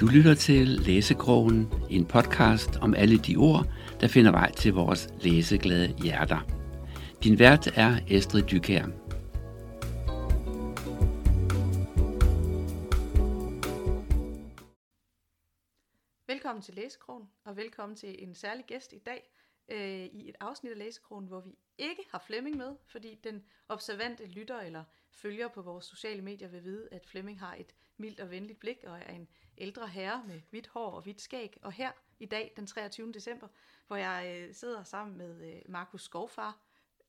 Du lytter til Læsekrogen, en podcast om alle de ord, der finder vej til vores læseglade hjerter. Din vært er Estrid Dykær. Velkommen til Læsekrogen, og velkommen til en særlig gæst i dag øh, i et afsnit af Læsekrogen, hvor vi ikke har Flemming med, fordi den observante lytter eller følger på vores sociale medier vil vide, at Flemming har et mildt og venligt blik og er en ældre herre med hvidt hår og hvidt skæg. Og her i dag, den 23. december, hvor jeg øh, sidder sammen med øh, Markus Skovfar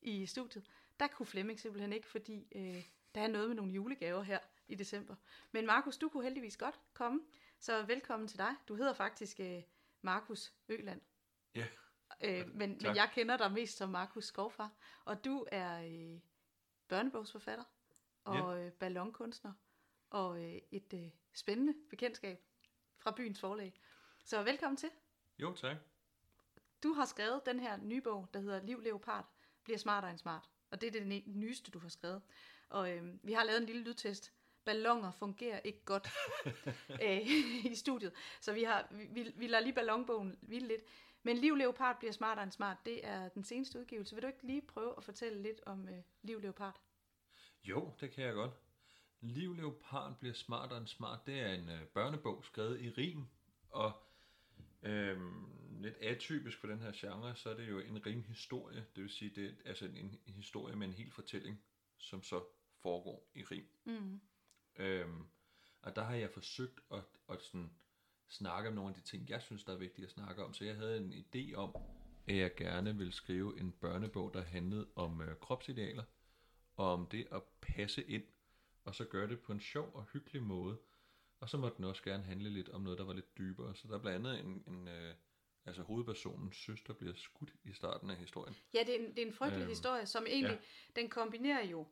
i studiet, der kunne Flemming simpelthen ikke, fordi øh, der er noget med nogle julegaver her i december. Men Markus, du kunne heldigvis godt komme, så velkommen til dig. Du hedder faktisk øh, Markus Øland. Ja. Øh, men, Tak. men jeg kender dig mest som Markus Skovfar, og du er øh, børnebogsforfatter og øh, ballonkunstner og øh, et øh, spændende bekendtskab fra byens forlag. Så velkommen til. Jo, tak. Du har skrevet den her nye bog, der hedder Liv Leopard bliver smartere end smart. Og det er det nyeste, du har skrevet. Og øh, vi har lavet en lille lydtest. Ballonger fungerer ikke godt øh, i studiet. Så vi, har, vi, vi, vi lader lige ballonbogen hvile lidt. Men Liv Leopard bliver smartere end smart, det er den seneste udgivelse. Vil du ikke lige prøve at fortælle lidt om øh, Liv Leopard? Jo, det kan jeg godt. Liv Leopard bliver smartere end smart. Det er en øh, børnebog skrevet i rim, og øhm, lidt atypisk for den her genre, så er det jo en rimhistorie. Det vil sige, det er altså en, en historie med en hel fortælling, som så foregår i rim. Mm. Øhm, og der har jeg forsøgt at, at sådan snakke om nogle af de ting, jeg synes, der er vigtige at snakke om. Så jeg havde en idé om, at jeg gerne ville skrive en børnebog, der handlede om øh, kropsidealer, og om det at passe ind, og så gøre det på en sjov og hyggelig måde. Og så måtte den også gerne handle lidt om noget, der var lidt dybere. Så der er blandt andet en, en øh, altså hovedpersonens søster bliver skudt i starten af historien. Ja, det er en, det er en frygtelig øhm, historie, som egentlig, ja. den kombinerer jo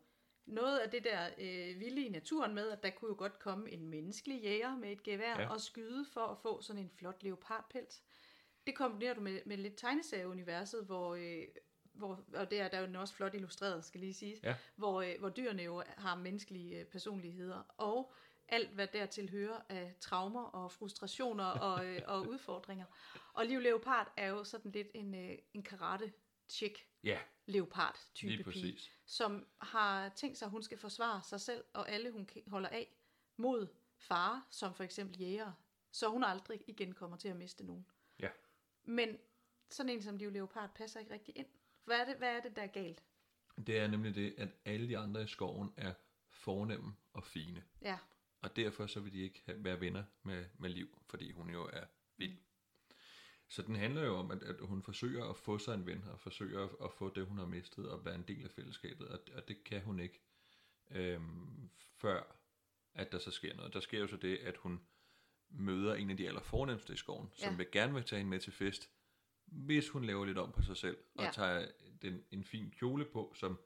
noget af det der øh, vilde i naturen med, at der kunne jo godt komme en menneskelig jæger med et gevær. Ja. og skyde for at få sådan en flot leopardpels. Det kombinerer du med, med lidt tegneserieuniverset, hvor, øh, hvor, og det er der er jo også flot illustreret, skal lige sige, Ja. hvor, øh, hvor dyrene jo har menneskelige øh, personligheder, og alt hvad dertil hører af traumer og frustrationer og, øh, og udfordringer. Og Liv Leopard er jo sådan lidt en, øh, en karate-chick Ja, leopard-type lige pige, som har tænkt sig, at hun skal forsvare sig selv og alle, hun holder af mod fare, som for eksempel jæger, så hun aldrig igen kommer til at miste nogen. Ja. Men sådan en som Liv Leopard passer ikke rigtig ind. Hvad er det, hvad er det der er galt? Det er nemlig det, at alle de andre i skoven er fornemme og fine. Ja, Og derfor så vil de ikke have- være venner med, med Liv, fordi hun jo er vild. Så den handler jo om, at, at hun forsøger at få sig en ven, og forsøger at, at få det, hun har mistet, og være en del af fællesskabet, og, og det kan hun ikke, øhm, før at der så sker noget. Der sker jo så det, at hun møder en af de allerfornemmeste i skoven, som Ja. vil gerne vil tage hende med til fest, hvis hun laver lidt om på sig selv, og Ja. tager den, en fin kjole på, som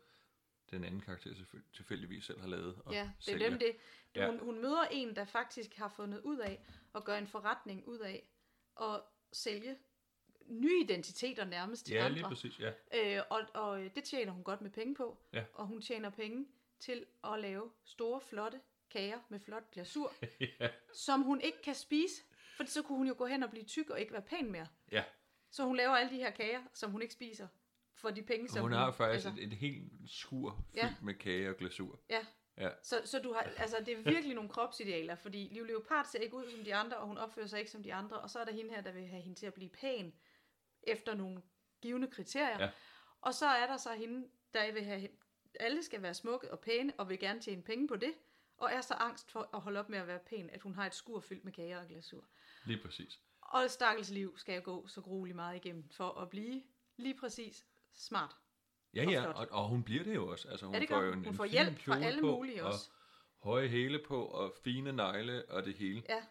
den anden karakter tilfældigvis selv har lavet. Og ja det er sælger. dem det. Du, Ja. hun, hun møder en, der faktisk har fundet ud af at gøre en forretning ud af at sælge nye identiteter nærmest til Ja, andre. lige præcis, ja. Øh, og, og øh, det tjener hun godt med penge på. Ja. Og hun tjener penge til at lave store, flotte kager med flot glasur, ja. som hun ikke kan spise, for så kunne hun jo gå hen og blive tyk og ikke være pæn mere. Ja, Så hun laver alle de her kager, som hun ikke spiser, for de penge, som hun har faktisk altså, et, et helt skur fyldt Ja. med kage og glasur. Ja, Ja, så, så du har, altså, det er virkelig nogle kropsidealer, fordi Liv Leopard ser ikke ud som de andre, og hun opfører sig ikke som de andre, og så er der hende her, der vil have hende til at blive pæn, efter nogle givende kriterier. Ja. Og så er der så hende, der vil have, alle skal være smukke og pæne, og vil gerne tjene penge på det, og er så angst for at holde op med at være pæn, at hun har et skur fyldt med kager og glasur. lige præcis. Og stakkels liv skal jo gå så grueligt meget igennem, for at blive lige præcis smart. Ja, Og ja, og, og hun bliver det jo også. Altså, hun Ja, det får jo en, Hun en får hjælp fra alle på, mulige og også. høje hæle på, og fine negle og det hele. Ja,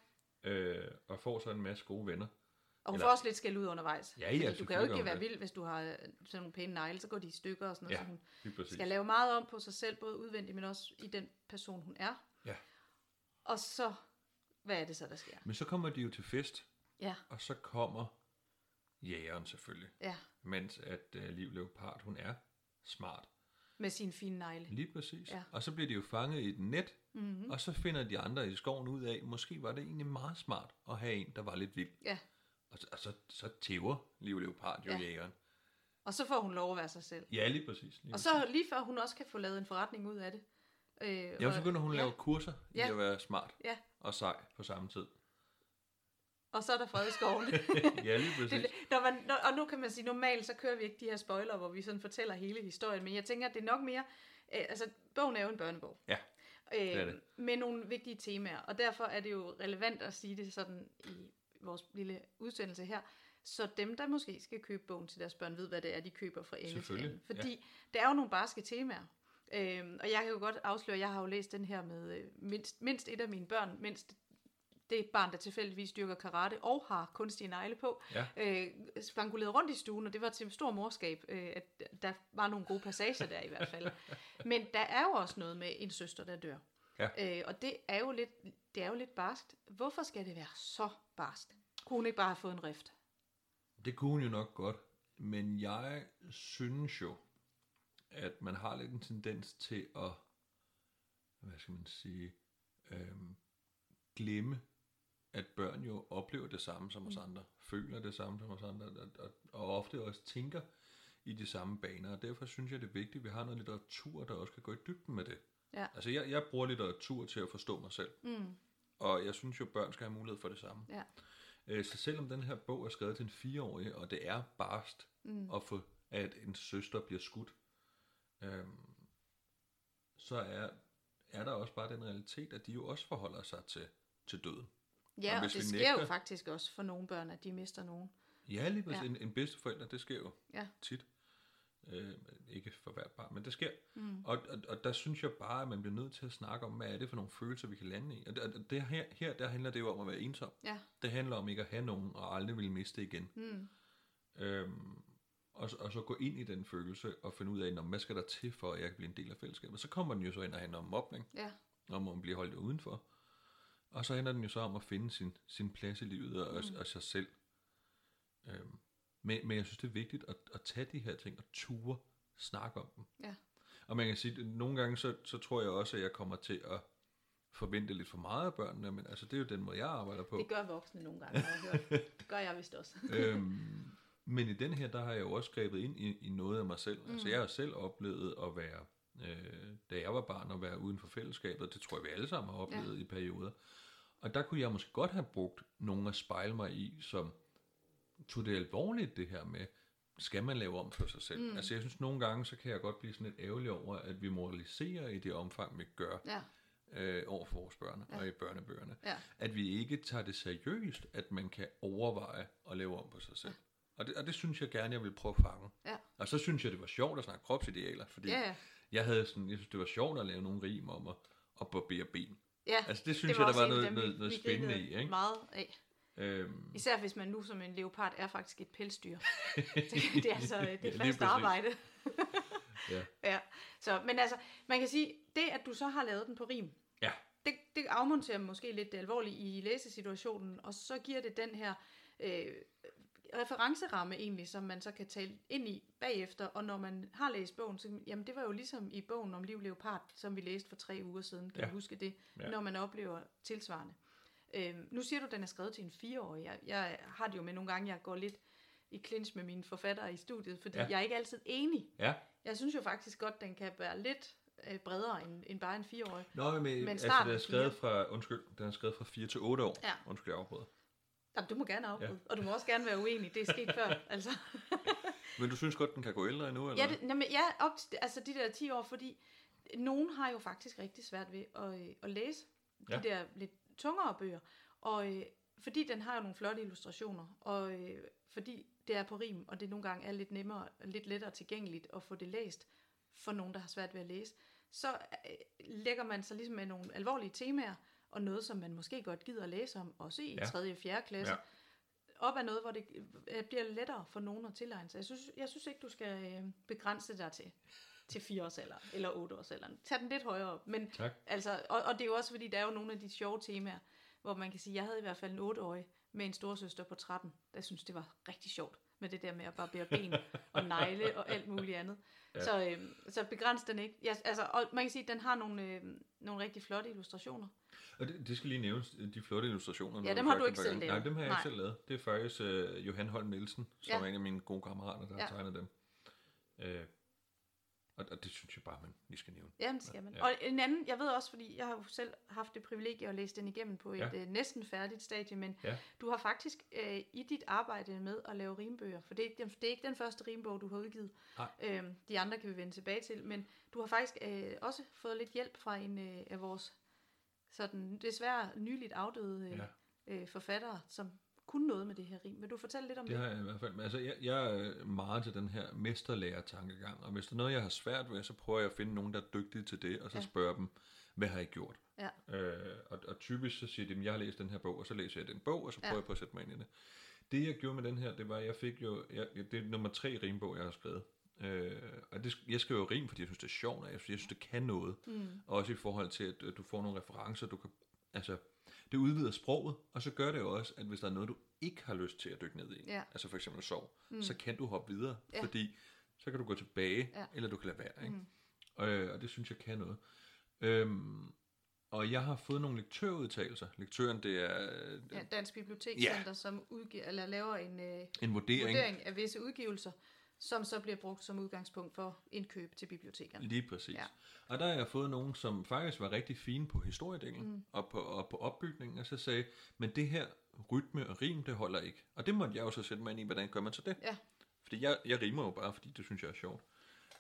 Øh, og får så en masse gode venner. Og hun Eller- får også lidt skæld ud undervejs. Ja, ja, du kan jo ikke være vild, hvis du har øh, sådan nogle pæne negle, så går de i stykker og sådan noget. Ja, Så hun præcis. skal lave meget om på sig selv, både udvendigt, men også i den person, hun er. Ja. Og så, hvad er det så, der sker? Men så kommer de jo til fest, Ja, og så kommer jægeren selvfølgelig. ja, Mens at uh, Liv Leopard, hun er smart. med sin fine negle. Lige præcis. Ja. Og så bliver de jo fanget i et net, Mm-hmm. og så finder de andre i skoven ud af, måske var det egentlig meget smart at have en, der var lidt vild. Ja, Og så, og så, så tæver Liv Leopard jo Ja. jægeren. og så får hun lov at være sig selv. Ja, lige præcis. Lige Og så lige før hun også kan få lavet en forretning ud af det. Øh, Ja, og så begynder hun at ja, lave kurser i Ja. at være smart Ja. og sej på samme tid. Og så er der fred i skoven. ja, lige præcis. det, når man, når, og nu kan man sige, normalt så kører vi ikke de her spoiler, hvor vi sådan fortæller hele historien, men jeg tænker, at det er nok mere, øh, altså bogen er jo en børnebog. Ja, øh, er det. Med nogle vigtige temaer, og derfor er det jo relevant at sige det sådan i vores lille udsendelse her, så dem, der måske skal købe bogen til deres børn, ved, hvad det er, de køber fra anden. Fordi ja. der er jo nogle barske temaer. Øhm, og jeg kan jo godt afsløre, at jeg har jo læst den her med øh, mindst, mindst et af mine børn, mindst det barn, der tilfældigvis dyrker karate og har kunstige negle på, Ja. øh, spangulerede rundt i stuen, og det var til stor morskab, øh, at der var nogle gode passager der i hvert fald. Men der er jo også noget med en søster, der dør. Ja. Øh, og det er, jo lidt, det er jo lidt barskt. Hvorfor skal det være så barskt? Kunne hun ikke bare have fået en rift? Det kunne hun jo nok godt, men jeg synes jo, at man har lidt en tendens til at, hvad skal man sige, øhm, glemme, at børn jo oplever det samme som os andre, føler det samme som os andre, og, og, og ofte også tænker i de samme baner, og derfor synes jeg, det er vigtigt, at vi har noget litteratur, der også kan gå i dybden med det. Ja. Altså, jeg, jeg bruger litteratur til at forstå mig selv, Mm. og jeg synes jo, børn skal have mulighed for det samme. Ja. Øh, Så selvom den her bog er skrevet til en fireårig, og det er barst Mm. at få, at en søster bliver skudt, øhm, så er, er der også bare den realitet, at de jo også forholder sig til, til døden. Ja, Og og det sker jo nægter- faktisk også for nogle børn, at de mister nogen. Ja, lige præcis. Ja. En, en bedsteforælder, det sker jo Ja. tit. Øh, ikke men det sker. Mm. Og, og, og der synes jeg bare, at man bliver nødt til at snakke om, hvad er det for nogle følelser, vi kan lande i. Og det, og det her, her, der handler det jo om at være ensom. Ja. Det handler om ikke at have nogen, og aldrig ville miste igen. Mm. Øhm, og, så- og så gå ind i den følelse og finde ud af, "Nå, hvad skal der til for, at jeg kan blive en del af fællesskabet. Så kommer den jo så ind og handler om mobning, Ja. om at blive holdt udenfor. Og så handler den jo så om at finde sin, sin plads i livet og, Mm. og sig selv. Øhm, men, men jeg synes, det er vigtigt at, at tage de her ting og ture snakke om dem. Ja. Og man kan sige, at nogle gange så, så tror jeg også, at jeg kommer til at forvente lidt for meget af børnene, men altså, det er jo den måde, jeg arbejder på. Det gør voksne nogle gange, har jeg hørt. Det gør jeg vist også. øhm, men i den her, der har jeg jo også grebet ind i, i noget af mig selv. Mm. Altså, jeg har selv oplevet at være, øh, da jeg var barn, at være uden for fællesskabet. Det tror jeg, vi alle sammen har oplevet ja. i perioder. Og der kunne jeg måske godt have brugt nogen at spejle mig i, som tog det alvorligt, det her med, skal man lave om for sig selv? Mm. Altså, jeg synes, nogle gange, så kan jeg godt blive sådan lidt ærgerlig over, at vi moraliserer i det omfang, vi gør Ja. øh, over for vores børn Ja. ja. og i børnebøgerne. Ja. At vi ikke tager det seriøst, at man kan overveje at lave om på sig selv. Og, det, og det synes jeg gerne, jeg vil prøve at fange. Ja. Og så synes jeg, det var sjovt at snakke kropsidealer, fordi Ja, ja. jeg havde sådan, jeg synes, det var sjovt at lave nogle rim om at, at barbere ben. Ja, Altså, det synes var jeg, der var noget, noget, noget vi spændende i. Ikke? Meget af. Øhm, Især hvis man nu som en leopard er faktisk et pelsdyr. det, er altså det er fast arbejde. ja. Ja. Så, men altså, man kan sige, det at du så har lavet den på rim, Ja. det, det afmonterer måske lidt det alvorlige i læsesituationen, og så giver det den her øh, referenceramme egentlig, som man så kan tale ind i bagefter, og når man har læst bogen, så jamen det var jo ligesom i bogen om Liv Leopard, som vi læste for tre uger siden, kan Ja. du huske det, Ja. når man oplever tilsvarende. Øh, nu siger du, at den er skrevet til en fireårig. Jeg, jeg har det jo med nogle gange, jeg går lidt i clinch med mine forfattere i studiet, fordi ja. Jeg er ikke altid enig. ja. Jeg synes jo faktisk godt, den kan være lidt øh, bredere end, end bare en fireårig. Nå, men, Men altså, den er skrevet fra, undskyld, den er skrevet fra 4 til 8 år. Ja. Undskyld, jeg afbryder. Jamen, du må gerne afbryde. Ja. og du må også gerne være uenig. Det er sket før, altså. Men du synes godt, den kan gå ældre endnu, eller? Ja, det, jamen, ja op til, altså de der 10 år, fordi nogen har jo faktisk rigtig svært ved at, øh, at læse de Ja. der lidt tungere bøger. Og øh, fordi den har jo nogle flotte illustrationer, og øh, fordi det er på rim, og det nogle gange er lidt nemmere, lidt lettere tilgængeligt at få det læst for nogen, der har svært ved at læse, så øh, lægger man sig ligesom med nogle alvorlige temaer, og noget, som man måske godt gider at læse om, også i Ja. 3. og 4. klasse, Ja. op af noget, hvor det øh, bliver lettere for nogen at tilegne sig. Jeg synes, jeg synes ikke, du skal øh, begrænse dig til, til 4 års alder, eller 8 års alder. Tag den lidt højere op. Men, Tak. altså, og, og det er jo også, fordi der er jo nogle af de sjove temaer, hvor man kan sige, jeg havde i hvert fald en 8-årig med en storsøster på 13, der synes det var rigtig sjovt med det der med at barbere ben og negle og alt muligt andet. Ja. Så, øh, så begræns den ikke. Ja, altså, og man kan sige, at den har nogle, øh, nogle rigtig flotte illustrationer. Og det, det skal lige nævnes, de flotte illustrationer. Ja, dem har du ikke selv lavet. Nej, dem har jeg Nej. ikke selv lavet. Det er faktisk øh, Johan Holm Nielsen, som Ja. er en af mine gode kammerater, der har Ja. tegnet dem. Øh, og, og det synes jeg bare, man lige skal nævne. Ja, det skal man. Ja. Og en anden, jeg ved også, fordi jeg har jo selv haft det privilegie at læse den igennem på et Ja. øh, næsten færdigt stadie, men Ja. du har faktisk øh, i dit arbejde med at lave rimbøger, for det er, ikke det er ikke den første rimbog, du har udgivet. Nej. Øhm, de andre kan vi vende tilbage til, men du har faktisk øh, også fået lidt hjælp fra en øh, af vores sådan desværre nyligt afdøde øh, ja. øh, forfattere, som kunne noget med det her rim. Vil du fortælle lidt om Det det? har jeg i hvert fald. Altså, jeg, jeg er meget til den her mesterlærer-tankegang, og hvis der er noget, jeg har svært ved, så prøver jeg at finde nogen, der er dygtige til det, og så Ja. spørger dem, hvad har I gjort? Ja. Øh, og, og typisk så siger de, "Jamen, jeg har læst den her bog, og så læser jeg den bog, og så prøver Ja. jeg på at sætte mig ind i det. Det jeg gjorde med den her, det var, at jeg fik jo, jeg, det er nummer tre rimbog, jeg har skrevet. Øh, og det, jeg skriver rim, fordi jeg synes, det er sjovt, og jeg, jeg synes, det kan noget. Mm. Også i forhold til, at du får nogle referencer, du kan, altså, det udvider sproget, og så gør det jo også, at hvis der er noget, du ikke har lyst til at dykke ned i, Ja. altså for eksempel sov, Mm. så kan du hoppe videre, Ja. fordi så kan du gå tilbage, Ja. eller du kan lade være. Ikke? Mm. Øh, og det synes jeg kan noget. Øhm, og jeg har fået nogle lektørudtalelser. Lektøren, det er Ja, Dansk Bibliotekscenter, ja. som udgiver, eller laver en øh, en vurdering. vurdering af visse udgivelser, som så bliver brugt som udgangspunkt for indkøb til bibliotekerne. Lige præcis. Ja. Ja. Og der har jeg fået nogen, som faktisk var rigtig fine på historiedelen mm. og, på, og på opbygningen, og så sagde, men det her rytme og rim, det holder ikke. Og det måtte jeg jo så sætte mig ind i, hvordan gør man så det? Ja. Fordi jeg, jeg rimer jo bare, fordi det synes jeg er sjovt.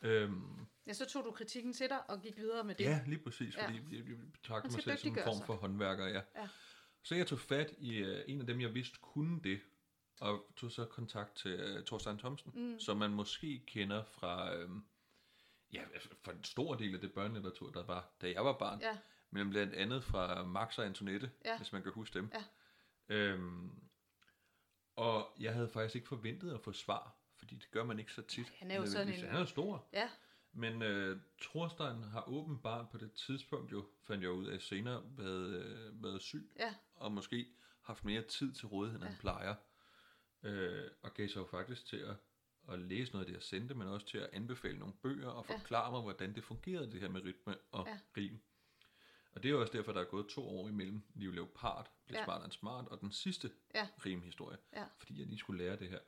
Øhm, Ja, så tog du kritikken til dig og gik videre med det. ja, lige præcis, Ja. fordi jeg, jeg betragter Man mig selv som en form sig. for håndværker, ja. Ja. Så jeg tog fat i uh, en af dem, jeg vidste kunne det, og tog så kontakt til uh, Thorstein Thomsen, mm. som man måske kender fra, øhm, ja, fra en stor del af det børnelitteratur, der var, da jeg var barn. Ja. Men blandt andet fra Max og Antoinette, Ja. hvis man kan huske dem. Ja. Øhm, og jeg havde faktisk ikke forventet at få svar, fordi det gør man ikke så tit. Han er jo sådan en- Han er stor. Ja, Men øh, Thorstein har åbenbart på det tidspunkt jo, fandt jeg ud af senere, været, øh, været syg, ja, og måske haft mere tid til rådighed, end han plejer. Øh, og gav sig jo faktisk til at, at læse noget af det, jeg sendte, men også til at anbefale nogle bøger og Ja. forklare mig, hvordan det fungerede, det her med rytme og Ja. rim. Og det er jo også derfor, der er gået to år imellem Liv Leopard, Bliv Ja. smart and smart, og den sidste Ja. rimhistorie, Ja. fordi jeg lige skulle lære det her.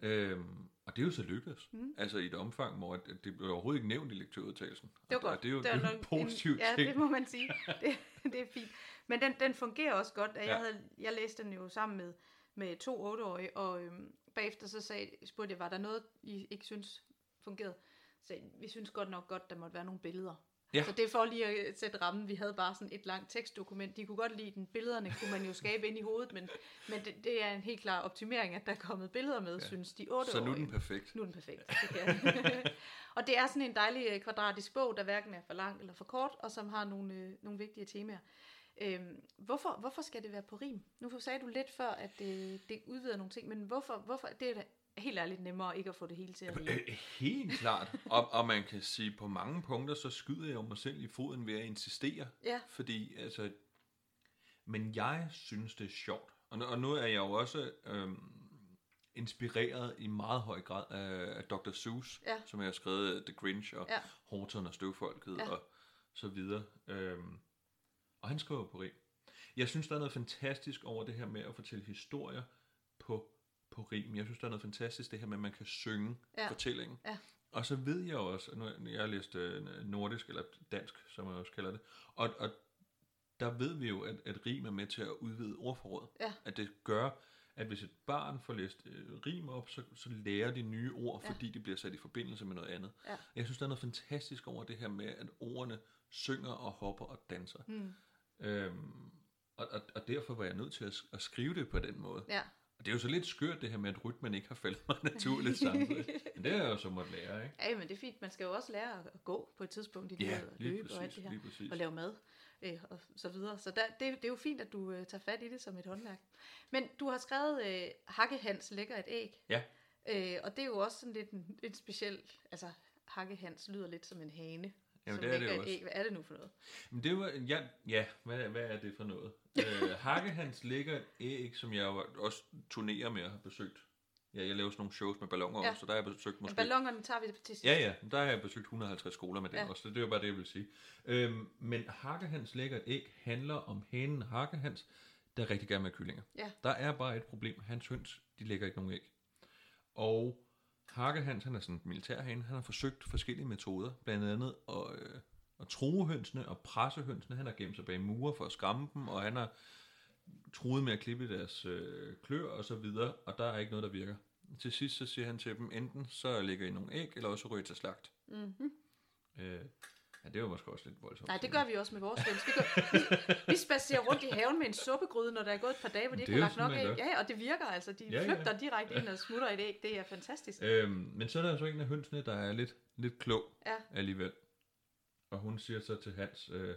Øhm, og det er jo så lykkedes. Mm. Altså i et omfang, hvor at det blev overhovedet ikke nævnt i lektørudtagelsen. det var og, godt. Og det er jo, det jo en positiv Ja, ting. det må man sige. Det, det er fint. Men den, den fungerer også godt. Jeg, Ja. havde, jeg læste den jo sammen med, med to otteårige, og øhm, bagefter så sagde, spurgte jeg, var der noget, I ikke synes fungerede? Så vi synes godt nok godt, der måtte være nogle billeder. Ja. Så det er for lige at sætte rammen. Vi havde bare sådan et langt tekstdokument. De kunne godt lide den. Billederne kunne man jo skabe ind i hovedet, men, men det, det er en helt klar optimering, at der er kommet billeder med, ja. synes de otteårige. Så nu er den perfekt. Nu er den perfekt. Det og det er sådan en dejlig øh, kvadratisk bog, der hverken er for lang eller for kort, og som har nogle, øh, nogle vigtige temaer. Øhm, hvorfor, hvorfor skal det være på rim? Nu sagde du lidt før, at det, det udvider nogle ting, men hvorfor, hvorfor det er da helt ærligt nemmere ikke at få det hele til at rime. Øh, Helt klart. Og, og man kan sige, på mange punkter, så skyder jeg jo mig selv i foden ved at insistere. Ja. Fordi, altså... Men jeg synes, det er sjovt. Og nu, og nu er jeg jo også øhm, inspireret i meget høj grad af, af Dr. Seuss, Ja. som jeg har skrevet The Grinch og Ja. Horton og Støvfolket Ja. og så videre. Øhm, og han skriver på rim. Jeg synes, der er noget fantastisk over det her med at fortælle historier på, på rim. Jeg synes, der er noget fantastisk det her med, at man kan synge Ja. fortællingen. Ja. Og så ved jeg også, nu jeg har læst øh, nordisk, eller dansk, som jeg også kalder det, og, og der ved vi jo, at, at rim er med til at udvide ordforrådet. Ja. At det gør, at hvis et barn får læst øh, rim op, så, så lærer de nye ord, Ja. fordi de bliver sat i forbindelse med noget andet. Ja. Jeg synes, der er noget fantastisk over det her med, at ordene synger og hopper og danser. Mm. Øhm, og, og, og derfor var jeg nødt til at, at skrive det på den måde. Ja. Og det er jo så lidt skørt det her med, at rytmen ikke har faldet mig naturligt samtidig. Men det er jeg jo så måtte lære, ikke? ja, men det er fint. Man skal jo også lære at gå på et tidspunkt i Ja, livet, og lige løbe og alt præcis, det her. præcis. og lave mad øh, og så videre. Så der, det, det er jo fint, at du øh, tager fat i det som et håndværk. Men du har skrevet øh, Hakkehans lægger et æg. Ja. Øh, og det er jo også sådan lidt en, et specielt, altså Hakkehans lyder lidt som en hane. Jamen, det er det jo et også. æg. Hvad er det nu for noget? Men det var, ja, ja hvad, hvad er det for noget? øh, Hakkehans lægger et æg, som jeg også turnerer med at have besøgt. Ja, jeg laver sådan nogle shows med balloner, Ja. ja. så der har jeg besøgt Men måske... ballongerne tager vi til sidst. Ja, ja, der har jeg besøgt 150 skoler med det Ja. også, så det er bare det, jeg vil sige. Øhm, men Hakkehans lægger et æg handler om hanen Hakkehans, der rigtig gerne med kyllinger. Ja. Der er bare et problem. Hans høns, de lægger ikke nogen æg. Og Hakkehans, han er sådan en militærhane, han har forsøgt forskellige metoder, blandt andet at, øh, at true hønsene og presse hønsene. Han har gemt sig bag mure for at skræmme dem, og han har truet med at klippe deres øh, klør og så videre, og der er ikke noget, der virker. Til sidst så siger han til dem, enten så lægger I nogle æg, eller også ryger I til slagt. Mm-hmm. Øh, ja, det var måske også lidt voldsomt. Nej, det gør vi også med vores høns. Vi, gør, vi, vi spacerer rundt i haven med en suppegryde, når der er gået et par dage, hvor de ikke Det har er lagt jo nok man Ja, ja, og det virker altså. De Ja, ja. flygter direkte ind og smutter et æg. Det er fantastisk. Øhm, men så er der så en af hønsene, der er lidt, lidt klog Ja. alligevel. Og hun siger så til Hans, øh,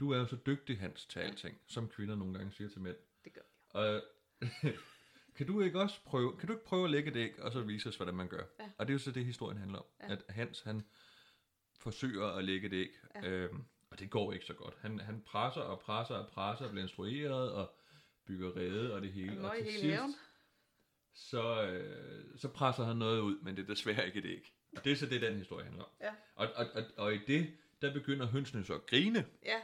du er jo så dygtig, Hans, til alting, som kvinder nogle gange siger til mænd. Det gør vi. Og kan du ikke også prøve, kan du ikke prøve at lægge et æg, og så vise os, hvordan man gør? Ja. Og det er jo så det, historien handler om. Ja. Ja. At Hans, han forsøger at lægge et æg, Ja. øhm, og det går ikke så godt. Han, han presser og presser og presser og bliver instrueret og bygger rede og det hele. Og til hele sidst, haven. så, øh, så presser han noget ud, men det er desværre ikke et æg. Og det er så det, den historie handler om. Ja. Og, og, og, og i det, der begynder hønsene så at grine, Ja,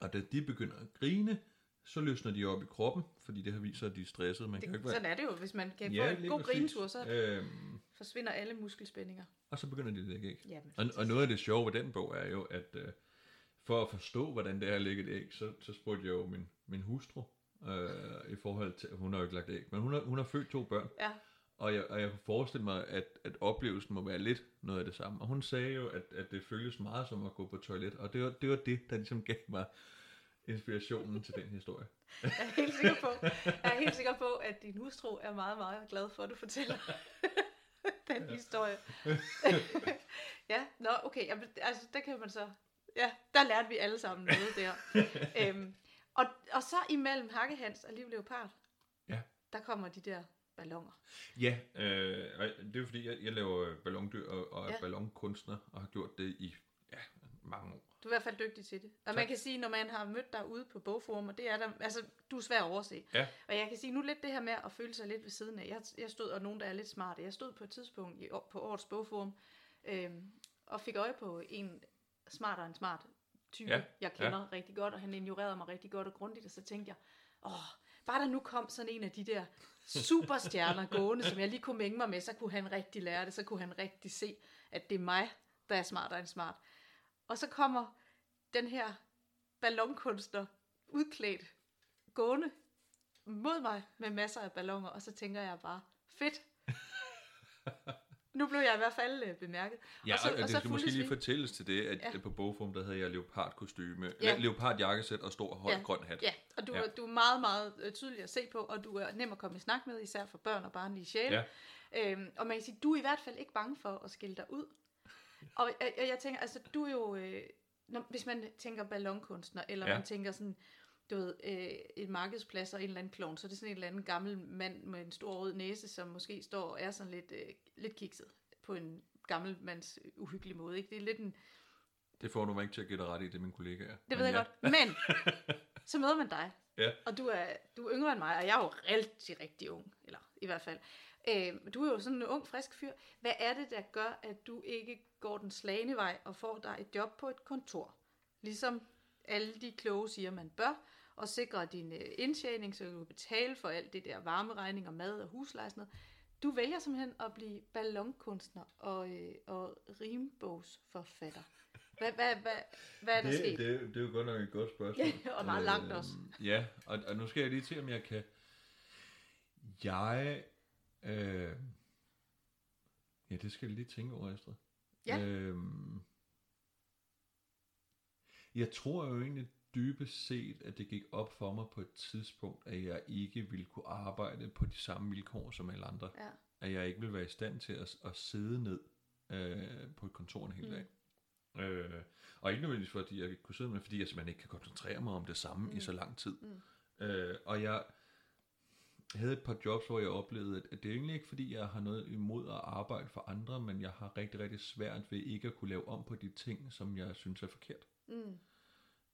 og da de begynder at grine, så løsner de op i kroppen, fordi det har vist sig, at de er stressede. Man kan det, ikke være... sådan er det jo. Hvis man kan få Ja, en lige god præcis. grinetur, så Øhm, forsvinder alle muskelspændinger. og så begynder de at lægge æg. Jamen, Og, og noget af det sjove ved den bog er jo, at øh, for at forstå, hvordan det er at lægge et æg, så, så spurgte jeg jo min, min hustru, øh, i forhold til, hun har jo ikke lagt æg, men hun har, hun har født to børn, Ja, og jeg, og jeg kunne forestille mig, at, at oplevelsen må være lidt noget af det samme. Og hun sagde jo, at, at det føles meget som at gå på toilet, og det var det, var det der ligesom gav mig inspirationen til den historie. jeg er helt sikker på, jeg er helt sikker på, at din hustru er meget, meget glad for, at du fortæller den ja. historie. ja, nå, okay, jamen, altså, der kan man så, ja, der lærte vi alle sammen noget der. øhm, og, og så imellem Hakkehans og Liv Leopard, Ja. der kommer de der ballonger. Ja, øh, og det er fordi, jeg, jeg laver ballondyr og, og Ja. ballonkunstner, og har gjort det i ja, mange år. Du er i hvert fald dygtig til det. Og man Tak. kan sige, når man har mødt dig ude på bogforum, og det er der, altså, du er svær at overse. Ja. Og jeg kan sige, nu lidt det her med at føle sig lidt ved siden af. Jeg, jeg stod, og nogen der er lidt smarte, jeg stod på et tidspunkt i, på årets bogforum, øhm, og fik øje på en smartere end smart type, Ja, jeg kender ja. rigtig godt, og han ignorerede mig rigtig godt og grundigt, og så tænkte jeg, åh, bare der nu kom sådan en af de der superstjerner gående, som jeg lige kunne mænge mig med, så kunne han rigtig lære det, så kunne han rigtig se, at det er mig, der er smartere end smart. Og så kommer den her ballonkunstner udklædt gående mod mig med masser af ballonger, og så tænker jeg bare, fedt. nu blev jeg i hvert fald øh, bemærket. Ja, og, så, så, og det skal måske lige fortælles til det, at Ja. på bogform, der havde jeg leopardkostyme, Ja. ja. leopardjakkesæt og stor høj Ja. grøn hat. Ja, og du, ja. Ja. du er meget, meget øh, tydelig at se på, og du er nem at komme i snak med, især for børn og barnlige sjæle. Ja. Øhm, og man kan sige, du er i hvert fald ikke bange for at skille dig ud. Og, og jeg tænker, altså du er jo, øh, når, hvis man tænker ballonkunstner, eller ja. Man tænker sådan, du ved, øh, en markedsplads og en eller anden klovn, så er det sådan en eller anden gammel mand med en stor rød næse, som måske står og er sådan lidt, øh, lidt kikset på en gammel mands uhyggelig måde. Ikke? Det er lidt en, Det får du mig ikke til at gætte ret i, det min kollega er. det Men ved jeg ja. godt. Men så møder man dig. Ja. Og du er, du er yngre end mig, og jeg er jo rigtig, rigtig ung. Eller i hvert fald. Øh, du er jo sådan en ung, frisk fyr. Hvad er det, der gør, at du ikke går den slagende vej og får dig et job på et kontor? Ligesom alle de kloge siger, man bør, og sikre din øh, indtjening, så du kan betale for alt det der varmeregning og mad og husleje og sådan noget. Du vælger simpelthen at blive ballonkunstner og, øh, og rimbogsforfatter. Hvad, hvad, hvad, hvad er der det, sket? det, det er jo godt nok et godt spørgsmål. Ja, og meget langt også. Ja, og, og nu skal jeg lige til, om jeg kan... Jeg... Øh... Ja, det skal jeg lige tænke over, Astrid. Ja. Øhm... Jeg tror jo egentlig dybest set, at det gik op for mig på et tidspunkt, at jeg ikke ville kunne arbejde på de samme vilkår som alle andre. Ja. At jeg ikke ville være i stand til at, at sidde ned øh, på et kontor en hel Mm. dag. Øh, og ikke nødvendigvis fordi jeg ikke kunne sidde med, fordi jeg simpelthen ikke kan koncentrere mig om det samme mm. i så lang tid. Mm. Øh, og jeg havde et par jobs, hvor jeg oplevede, at, det er egentlig ikke fordi, jeg har noget imod at arbejde for andre, men jeg har rigtig, rigtig svært ved ikke at kunne lave om på de ting, som jeg synes er forkert. Mm.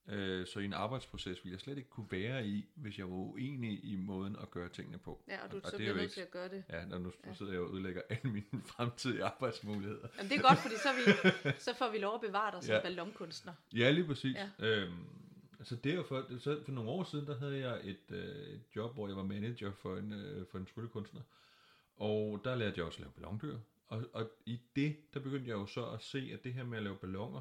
Øh, så i en arbejdsproces ville jeg slet ikke kunne være i, hvis jeg var uenig i måden at gøre tingene på. Ja, og du Og- og så er bliver nødt til at gøre det. Ja, når nu sidder jeg og ødelægger alle mine fremtidige arbejdsmuligheder. Jamen, det er godt, fordi så, vi, så får vi lov at bevare dig som Ja. ballonkunstner. Ja, lige præcis. Ja. Ja. Øhm, altså det er jo for, så for nogle år siden, der havde jeg et, øh, et job, hvor jeg var manager for en, øh, for en tryllekunstner. Og der lærte jeg også at lave ballondyr. Og, og i det, der begyndte jeg jo så at se, at det her med at lave ballonger,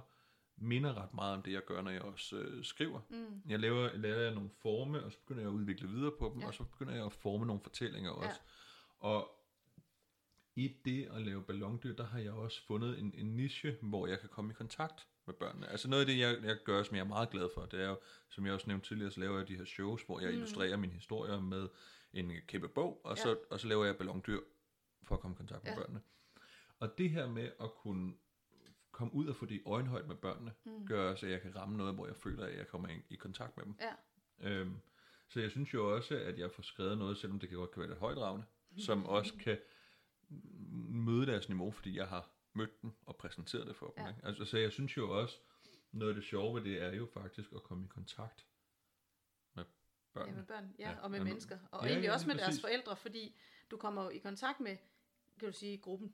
minder ret meget om det, jeg gør, når jeg også øh, skriver. Mm. Jeg laver, laver jeg nogle forme, og så begynder jeg at udvikle videre på dem, ja. og så begynder jeg at forme nogle fortællinger også. Ja. Og i det at lave ballondyr, der har jeg også fundet en, en niche, hvor jeg kan komme i kontakt med børnene. Altså noget af det, jeg, jeg gør, som jeg er meget glad for, det er jo, som jeg også nævnte tidligere, så laver jeg de her shows, hvor jeg Mm. mm. illustrerer mine historier med en kæmpe bog, og, Ja. så, og så laver jeg ballondyr for at komme i kontakt med Ja. børnene. Og det her med at kunne komme ud og få det i øjenhøjde med børnene, Mm. gør også, at jeg kan ramme noget, hvor jeg føler, at jeg kommer i, i kontakt med dem. Ja. Øhm, så jeg synes jo også, at jeg får skrevet noget, selvom det kan godt kan være lidt højdragende, som også kan møde deres niveau, fordi jeg har mødt dem og præsenteret det for dem. Ja. Ikke? Altså, så jeg synes jo også, noget af det sjove ved det er jo faktisk at komme i kontakt med Ja, børnene. med børn, ja, Ja, og med nu- mennesker. Og Ja, egentlig ja, også med deres forældre, fordi du kommer jo i kontakt med, kan du sige, gruppen,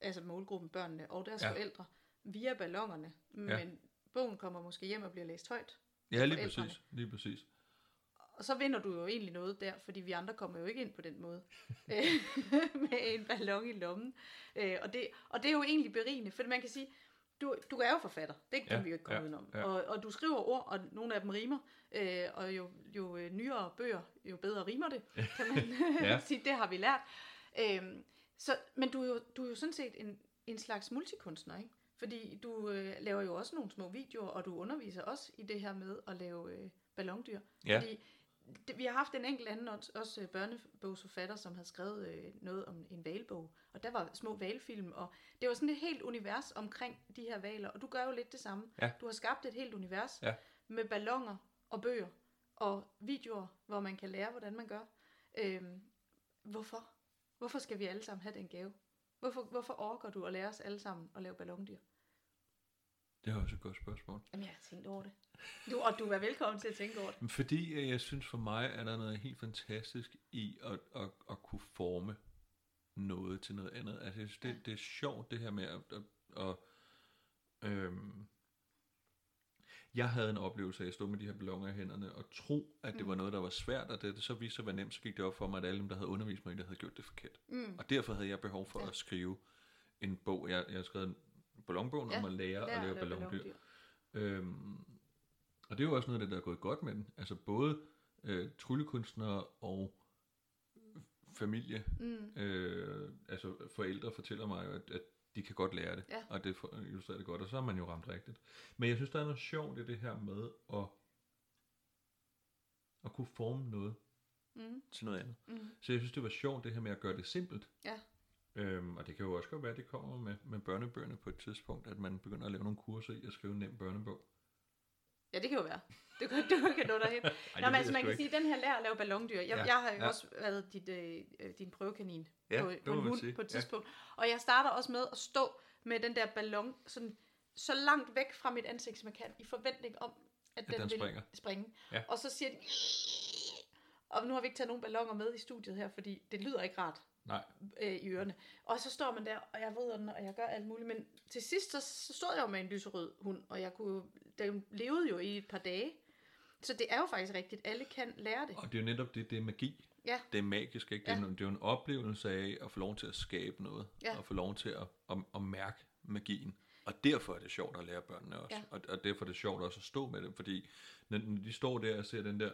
altså målgruppen, børnene og deres Ja. forældre, via ballongerne. Men bogen kommer måske hjem og bliver læst højt. Ja, lige præcis. Lige præcis. Og så vinder du jo egentlig noget der, fordi vi andre kommer jo ikke ind på den måde. Øh, med en ballon i lommen. Øh, og, det, og det er jo egentlig berigende, for man kan sige, du, du er jo forfatter. Det kan Ja, vi jo ikke komme ja, udenom. ja. Og, og du skriver ord, og nogle af dem rimer. Øh, og jo, jo øh, nyere bøger, jo bedre rimer det, kan man Ja. sige. Det har vi lært. Øh, så, men du er, jo, du er jo sådan set en, en slags multikunstner, ikke? Fordi du øh, laver jo også nogle små videoer, og du underviser også i det her med at lave øh, ballondyr. Ja. Fordi det, vi har haft en enkelt anden også, øh, børnebogsforfatter, som havde skrevet øh, noget om en valbog, og der var små valfilm, og det var sådan et helt univers omkring de her valer, og du gør jo lidt det samme. Ja. Du har skabt et helt univers Ja. med ballonger og bøger og videoer, hvor man kan lære, hvordan man gør. Øhm, hvorfor? Hvorfor skal vi alle sammen have den gave? Hvorfor, hvorfor orker du at lære os alle sammen at lave ballondyr? Det er også et godt spørgsmål. Jamen, jeg har tænkt over det. Du, og du er velkommen til at tænke over det. Fordi øh, jeg synes for mig, er der noget helt fantastisk i at, at, at kunne forme noget til noget andet. Altså jeg synes, det, det er sjovt det her med at... at, at øhm, jeg havde en oplevelse af at stå med de her balloner i hænderne og tro, at det var noget, der var svært, og det, det så viste sig at være nemt, så gik det op for mig, at alle dem, der havde undervist mig, i det havde gjort det forkert. Mm. Og derfor havde jeg behov for Ja. at skrive en bog. Jeg, jeg har skrevet en ballonbog Ja, om at lære Lær at lave ballondyr. ballondyr. Øhm, og det er jo også noget af det, der er gået godt med den. Altså både øh, tryllekunstnere og familie, Mm. øh, altså forældre fortæller mig jo, at, at de kan godt lære det, Ja. og det illustrerer det godt, og så er man jo ramt rigtigt. Men jeg synes, der er noget sjovt i det her med at, at kunne forme noget Mm. til noget andet. Mm. Så jeg synes, det var sjovt det her med at gøre det simpelt. Ja. Øhm, og det kan jo også godt være, at det kommer med, med børnebøgerne på et tidspunkt, at man begynder at lave nogle kurser i at skrive en nem børnebog. Ja, det kan jo være. Det kan, du kan nå derhen. Nå, det men altså, man kan ikke. sige, at den her lærer at lave ballondyr. Jeg, Ja, jeg har jo ja. også været dit, øh, øh, din prøvekanin Ja, på, på en hund sige. på et Ja. tidspunkt. Og jeg starter også med at stå med den der ballon sådan, så langt væk fra mit ansigt, som jeg kan, i forventning om, at, At den vil springer. springe. Ja. Og så siger de... Og nu har vi ikke taget nogen balloner med i studiet her, fordi det lyder ikke rart Nej, øh, i ørerne. Og så står man der, og jeg vrider den, og jeg gør alt muligt. Men til sidst, så, så stod jeg jo med en lyserød hund, og jeg kunne, den levede jo i et par dage. Så det er jo faktisk rigtigt. Alle kan lære det. og det er jo netop det, det er magi. Ja. Det er magisk, ikke? Det er, Ja. det er jo en oplevelse af at få lov til at skabe noget, Ja. og få lov til at, at, at mærke magien. Og derfor er det sjovt at lære børnene også. Ja. Og, og derfor er det sjovt også at stå med dem, fordi når, de står der og ser den der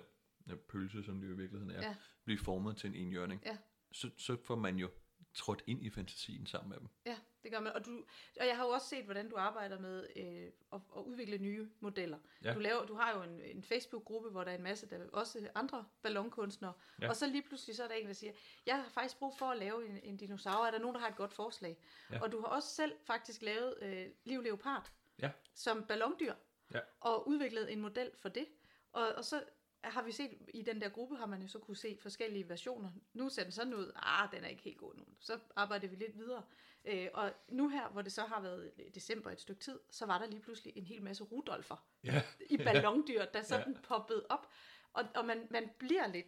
pølse, som det jo i virkeligheden er, ja. blive formet til en enhjørning, Ja. Så, så får man jo trådt ind i fantasien sammen med dem. Ja, det gør man. Og, du, og jeg har jo også set, hvordan du arbejder med øh, at, at udvikle nye modeller. Ja. Du, laver, du har jo en, en Facebook-gruppe, hvor der er en masse, der også andre ballonkunstnere. Ja. Og så lige pludselig så er der en, der siger, jeg har faktisk brug for at lave en, en dinosaur. Er der nogen, der har et godt forslag? Ja. Og du har også selv faktisk lavet øh, Liv Leopard Ja. som ballondyr. Ja. Og udviklet en model for det. Og, og så har vi set, i den der gruppe har man jo så kunne se forskellige versioner. Nu ser den sådan ud, ah, den er ikke helt god nu. Så arbejder vi lidt videre. Øh, og nu her, hvor det så har været december et stykke tid, så var der lige pludselig en hel masse Rudolfer Ja. i ballondyr, der sådan ja. poppede op. Og, og man, man bliver lidt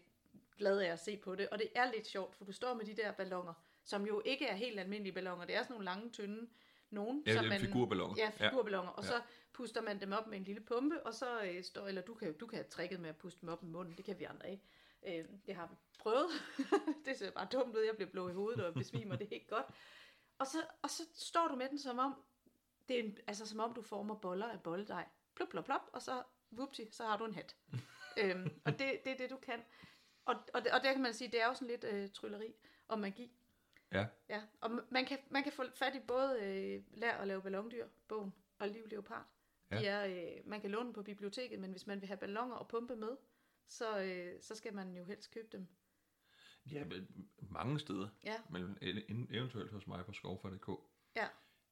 glad af at se på det, og det er lidt sjovt, for du står med de der ballonger, som jo ikke er helt almindelige ballonger. Det er sådan nogle lange, tynde, nogen. Ja, som man, figurballoner. Ja, figurballoner. Og Ja. så puster man dem op med en lille pumpe, og så øh, står, eller du kan, du kan have tricket med at puste dem op med munden, det kan vi andre ikke. Øh, det har vi prøvet. det ser bare dumt ud, jeg bliver blå i hovedet og besvimer, det er ikke godt. Og så, og så står du med den som om, det er en, altså som om du former boller af bolledej. Plop, plop, plop, og så, whoopty, så har du en hat. øhm, og det, det er det, du kan. Og, og, og der kan man sige, det er jo sådan lidt øh, trylleri og magi. Ja. Ja, og man kan, man kan få fat i både øh, Lær at lave ballondyr, bogen, og Liv Leopard. De Ja. er, øh, man kan låne dem på biblioteket, men hvis man vil have ballonger og pumpe med, så, øh, så skal man jo helst købe dem. Ja, mange steder. Ja, Men eventuelt hos mig på skovfar.dk. Ja.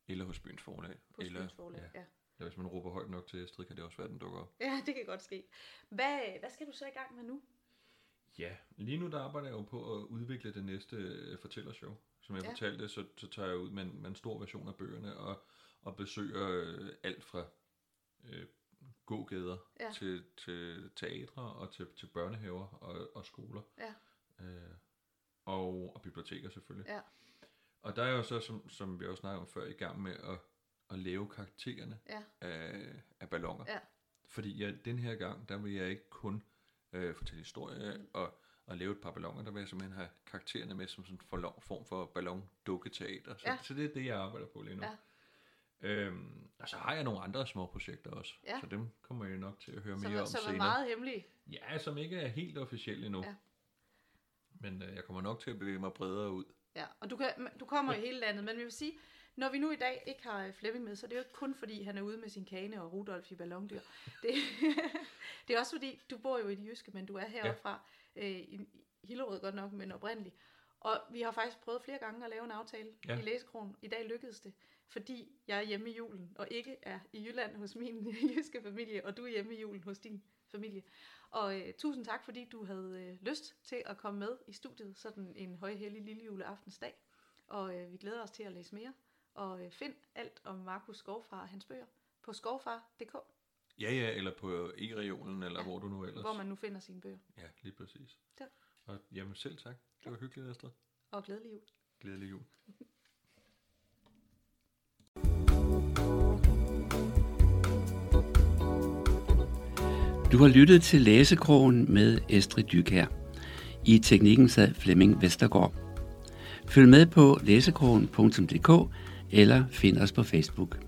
Eller hos Byens Forlag. på eller, Spyns Forlag. Ja. Ja. ja. hvis man råber højt nok til Astrid, kan det også være, den dukker op. ja, det kan godt ske. Hvad, hvad skal du så i gang med nu? Ja, lige nu der arbejder jeg jo på at udvikle det næste øh, fortællershow. Som jeg Ja. ja. fortalte, så, så tager jeg ud med en, med en stor version af bøgerne og, og besøger øh, alt fra øh, gågader Ja. til, til teatre og til, til børnehaver og, og skoler. Ja. Øh, og, og biblioteker selvfølgelig. Ja. Og der er jo så, som, som vi også snakkede om før, i gang med at, at lave karaktererne Ja. af, af ballonger. Ja. Fordi jeg, den her gang, der vil jeg ikke kun øh, fortælle historie Mm. og, og lave et par ballonger, der vil jeg simpelthen have karaktererne med som sådan en form for ballon-dukketeater. Så, ja. så det er det, jeg arbejder på lige nu. Ja. Øhm, og så har jeg nogle andre små projekter også, Ja. så dem kommer jeg nok til at høre Som, mere er, om som er senere. meget hemmelige. Ja, som ikke er helt officielle endnu. Ja. Men øh, jeg kommer nok til at bevæge mig bredere ud. Ja, og du, kan, du kommer i hele landet, men vi vil sige, når vi nu i dag ikke har øh, Flemming med, så det er jo ikke kun fordi, han er ude med sin kane og Rudolf i ballondyr. Det, det er også fordi, du bor jo i det jyske, men du er heroppe Ja. øh, i Hillerød godt nok, men oprindeligt. Og vi har faktisk prøvet flere gange at lave en aftale ja. Ja. i Læsekronen. I dag lykkedes det, fordi jeg er hjemme i julen, og ikke er i Jylland hos min jyske familie, og du er hjemme i julen hos din familie. Og øh, tusind tak, fordi du havde øh, lyst til at komme med i studiet sådan en højhellig lille juleaftensdag. Og øh, vi glæder os til at læse mere. Og øh, find alt om Markus Skovfar og hans bøger på skovfar.dk, Ja, ja, eller på e-regionen, eller Ja, hvor du nu ellers. hvor man nu finder sine bøger. Ja, lige præcis. Ja. Og jamen selv tak. Det var hyggeligt, Astrid. Og glædelig jul. Glædelig jul. Du har lyttet til Læsekrogen med Estrid Dykær. I teknikken sad Flemming Vestergaard. Følg med på læsekrogen.dk eller find os på Facebook.